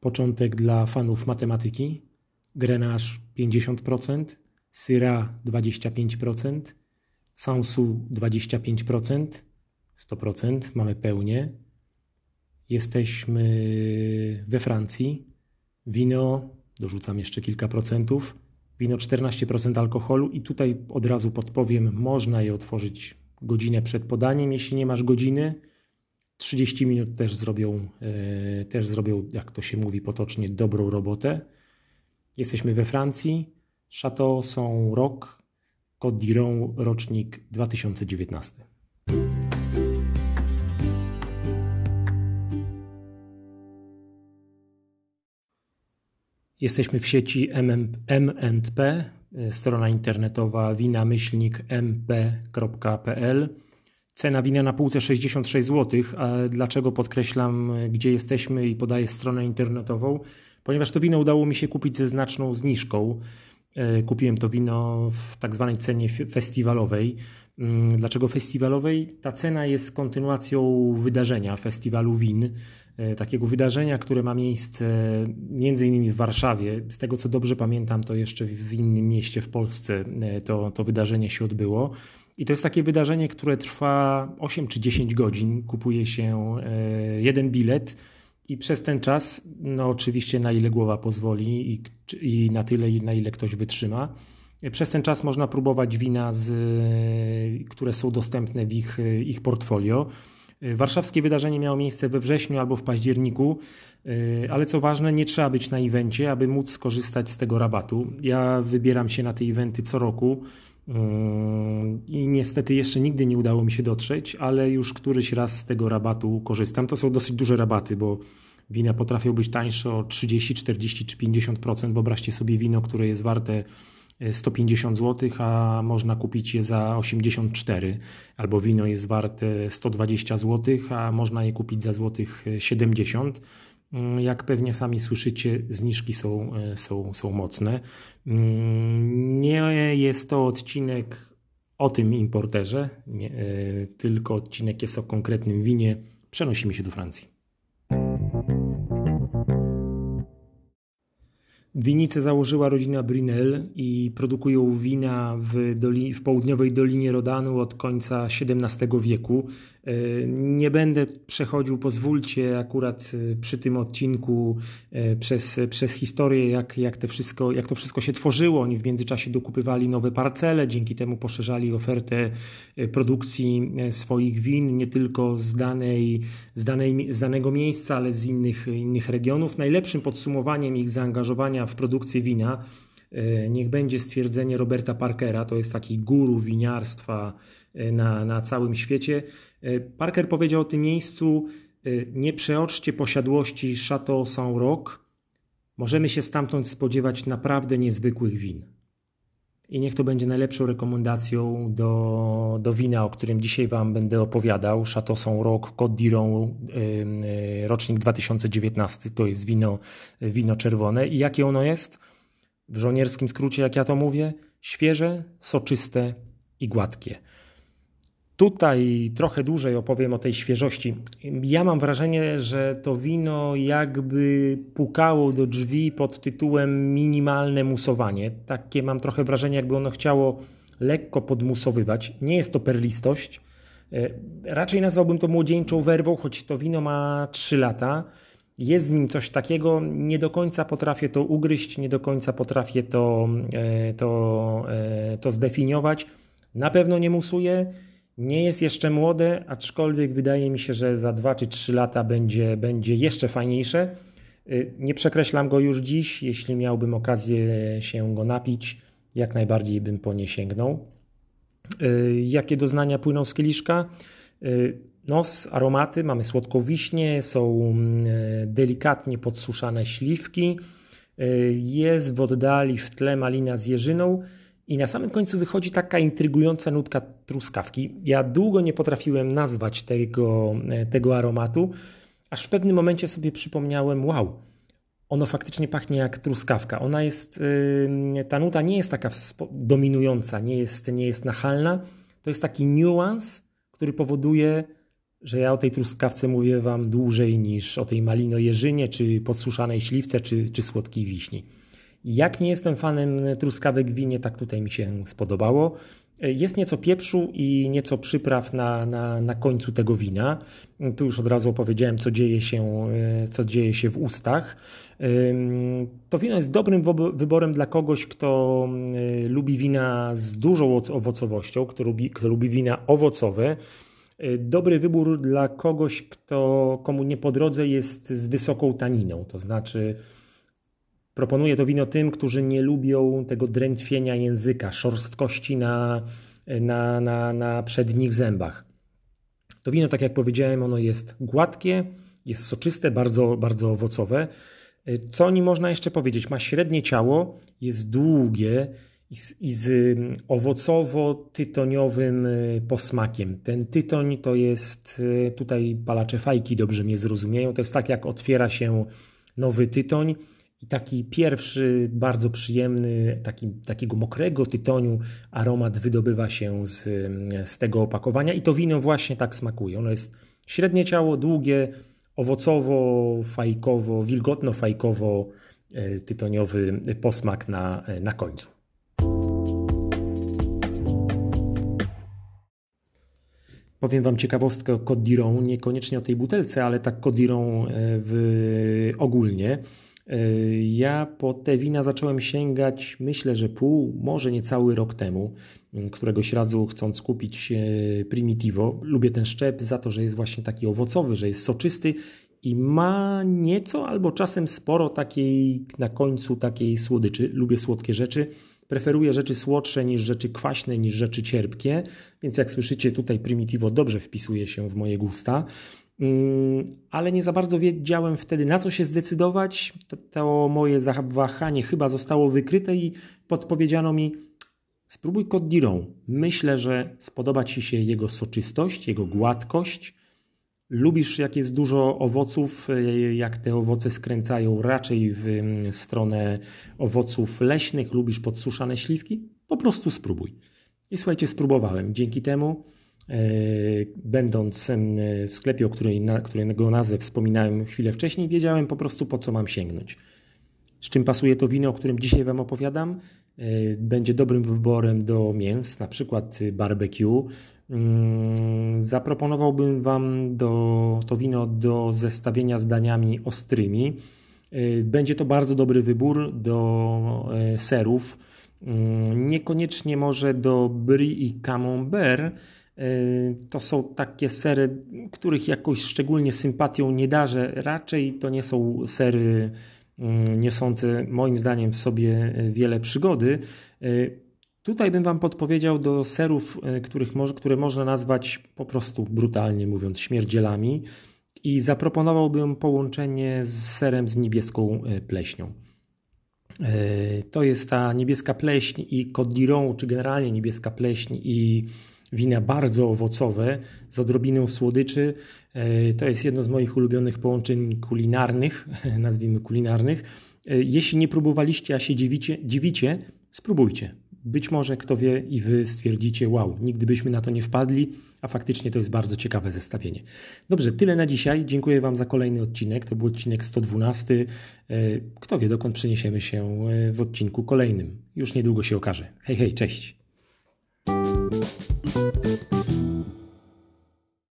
Początek dla fanów matematyki. Grenache 50%, Syra 25%, Sansu 25%, 100%, mamy pełnię. Jesteśmy we Francji. Wino, dorzucam jeszcze kilka procentów. Wino 14% alkoholu i tutaj od razu podpowiem, można je otworzyć godzinę przed podaniem, jeśli nie masz godziny. 30 minut też zrobią, e, też zrobią, jak to się mówi potocznie, dobrą robotę. Jesteśmy we Francji. Chateau rok, Côte d'Iron rocznik 2019. Jesteśmy w sieci M&P, strona internetowa winamyślnik mp.pl. Cena wina na półce 66 zł. Dlaczego podkreślam, gdzie jesteśmy i podaję stronę internetową? Ponieważ to wino udało mi się kupić ze znaczną zniżką. E, kupiłem to wino w tak zwanej cenie festiwalowej. Mm, dlaczego festiwalowej? Ta cena jest kontynuacją wydarzenia festiwalu win, e, takiego wydarzenia, które ma miejsce między innymi w Warszawie. Z tego co dobrze pamiętam, to jeszcze w innym mieście w Polsce e, to, to wydarzenie się odbyło. I to jest takie wydarzenie, które trwa 8 czy 10 godzin. Kupuje się jeden bilet i przez ten czas, no oczywiście na ile głowa pozwoli i, i na tyle, na ile ktoś wytrzyma, przez ten czas można próbować wina, z, które są dostępne w ich, ich portfolio. Warszawskie wydarzenie miało miejsce we wrześniu albo w październiku, ale co ważne, nie trzeba być na evencie, aby móc skorzystać z tego rabatu. Ja wybieram się na te eventy co roku. I niestety jeszcze nigdy nie udało mi się dotrzeć, ale już któryś raz z tego rabatu korzystam. To są dosyć duże rabaty, bo wina potrafią być tańsze o 30, 40 czy 50%. Wyobraźcie sobie wino, które jest warte 150 zł, a można kupić je za 84, albo wino jest warte 120 zł, a można je kupić za złotych 70. Mm, jak pewnie sami słyszycie, zniżki są, e, są, są mocne. Mm, nie jest to odcinek o tym importerze, nie, e, tylko odcinek jest o konkretnym winie. Przenosimy się do Francji. Winnicę założyła rodzina Brinel i produkują wina w, doli, w południowej Dolinie Rodanu od końca XVII wieku. E, nie będę przechodził, pozwólcie akurat e, przy tym odcinku e, przez, przez historię, jak, jak, te wszystko, jak to wszystko się tworzyło. Oni w międzyczasie dokupywali nowe parcele, dzięki temu poszerzali ofertę produkcji swoich win, nie tylko z, danej, z, danej, z danego miejsca, ale z innych, innych regionów. Najlepszym podsumowaniem ich zaangażowania w produkcję wina niech będzie stwierdzenie Roberta Parkera, to jest taki guru winiarstwa na, na całym świecie. E, Parker powiedział o tym miejscu: e, Nie przeoczcie posiadłości Chateau Saint-Roch. Możemy się stamtąd spodziewać naprawdę niezwykłych win. I niech to będzie najlepszą rekomendacją do, do wina, o którym dzisiaj Wam będę opowiadał. Chateau Saint-Roch, Côte d'Iron, e, rocznik 2019. To jest wino, wino czerwone. I jakie ono jest? W żołnierskim skrócie, jak ja to mówię, świeże, soczyste i gładkie. Tutaj trochę dłużej opowiem o tej świeżości. Ja mam wrażenie, że to wino jakby pukało do drzwi pod tytułem minimalne musowanie. Takie mam trochę wrażenie, jakby ono chciało lekko podmusowywać. Nie jest to perlistość. E, raczej nazwałbym to młodzieńczą werwą, choć to wino ma 3 lata. Jest w nim coś takiego, nie do końca potrafię to ugryźć, nie do końca potrafię to, e, to, e, to zdefiniować. Na pewno nie musuje nie jest jeszcze młode, aczkolwiek wydaje mi się, że za 2 czy 3 lata będzie, będzie jeszcze fajniejsze. Y, nie przekreślam go już dziś. Jeśli miałbym okazję się go napić, jak najbardziej bym po nie sięgnął. Jakie doznania płyną z kieliszka? Nos, aromaty, mamy słodkowiśnie, są delikatnie podsuszane śliwki. Jest w oddali w tle malina z jeżyną i na samym końcu wychodzi taka intrygująca nutka truskawki. Ja długo nie potrafiłem nazwać tego, e, tego aromatu, aż w pewnym momencie sobie przypomniałem: wow, ono faktycznie pachnie jak truskawka. Ona jest, ta nuta nie jest taka dominująca, nie jest, nie jest nachalna. To jest taki niuans, który powoduje że ja o tej truskawce mówię Wam dłużej niż o tej malinojeżynie, czy podsuszanej śliwce, czy, czy słodkiej wiśni. Jak nie jestem fanem truskawek w winie, tak tutaj mi się spodobało. Jest nieco pieprzu i nieco przypraw na, na, na końcu tego wina. Tu już od razu opowiedziałem, co dzieje się, co dzieje się w ustach. To wino jest dobrym wyborem dla kogoś, kto lubi wina z dużą owocowością, kto lubi, kto lubi wina owocowe. Dobry wybór dla kogoś, kto, komu nie po drodze jest z wysoką taniną, to znaczy Proponuję to wino tym, którzy nie lubią tego drętwienia języka, szorstkości na, na, na, na przednich zębach. To wino, tak jak powiedziałem, ono jest gładkie, jest soczyste, bardzo, bardzo owocowe. Co o nim można jeszcze powiedzieć? Ma średnie ciało, jest długie i z, z owocowo-tytoniowym y, posmakiem. Ten tytoń to jest, y, tutaj palacze fajki dobrze mnie zrozumieją, to jest tak jak otwiera się nowy tytoń i taki pierwszy, bardzo przyjemny, taki, takiego mokrego tytoniu aromat wydobywa się z, z tego opakowania i to wino właśnie tak smakuje. Ono jest średnie ciało, długie, owocowo, fajkowo, wilgotno-fajkowo, e, tytoniowy posmak na, na końcu. Powiem Wam ciekawostkę o Côte niekoniecznie o tej butelce, ale tak Côte e, w, ogólnie. Ja po te wina zacząłem sięgać, myślę, że pół, może niecały rok temu, któregoś razu chcąc kupić e, Primitivo. Lubię ten szczep za to, że jest właśnie taki owocowy, że jest soczysty i ma nieco albo czasem sporo takiej na końcu takiej słodyczy. Lubię słodkie rzeczy. Preferuję rzeczy słodsze niż rzeczy kwaśne, niż rzeczy cierpkie, więc jak słyszycie, tutaj Primitivo dobrze wpisuje się w moje gusta. Mm, ale nie za bardzo wiedziałem wtedy, na co się zdecydować. To, to moje zawahanie chyba zostało wykryte i podpowiedziano mi, spróbuj Côte. Myślę, że spodoba Ci się jego soczystość, jego gładkość. Lubisz, jak jest dużo owoców, jak te owoce skręcają raczej w mm, stronę owoców leśnych, lubisz podsuszane śliwki? Po prostu spróbuj. I słuchajcie, spróbowałem. Dzięki temu E, będąc w sklepie, o której, którego nazwę wspominałem chwilę wcześniej, wiedziałem po prostu po co mam sięgnąć. Z czym pasuje to wino, o którym dzisiaj Wam opowiadam? E, będzie dobrym wyborem do mięs, na przykład barbecue. Mm, zaproponowałbym Wam do, to wino do zestawienia z daniami ostrymi. E, będzie to bardzo dobry wybór do serów. Mm, niekoniecznie może do brie i camembert, to są takie sery, których jakoś szczególnie sympatią nie darzę. Raczej to nie są sery mm, niosące moim zdaniem w sobie wiele przygody. Y, tutaj bym Wam podpowiedział do serów, y, których może, które można nazwać po prostu brutalnie mówiąc śmierdzielami i zaproponowałbym połączenie z serem z niebieską pleśnią. To jest ta niebieska pleśń i Côte d'Iron, czy generalnie niebieska pleśń i wina bardzo owocowe z odrobiną słodyczy. E, to jest jedno z moich ulubionych połączeń kulinarnych, nazwijmy kulinarnych. E, jeśli nie próbowaliście, a się dziwicie, dziwicie, spróbujcie. Być może, kto wie, i wy stwierdzicie, wow, nigdy byśmy na to nie wpadli, a faktycznie to jest bardzo ciekawe zestawienie. Dobrze, tyle na dzisiaj. Dziękuję Wam za kolejny odcinek. To był odcinek 112. E, kto wie, dokąd przeniesiemy się w odcinku kolejnym. Już niedługo się okaże. Hej, hej, cześć.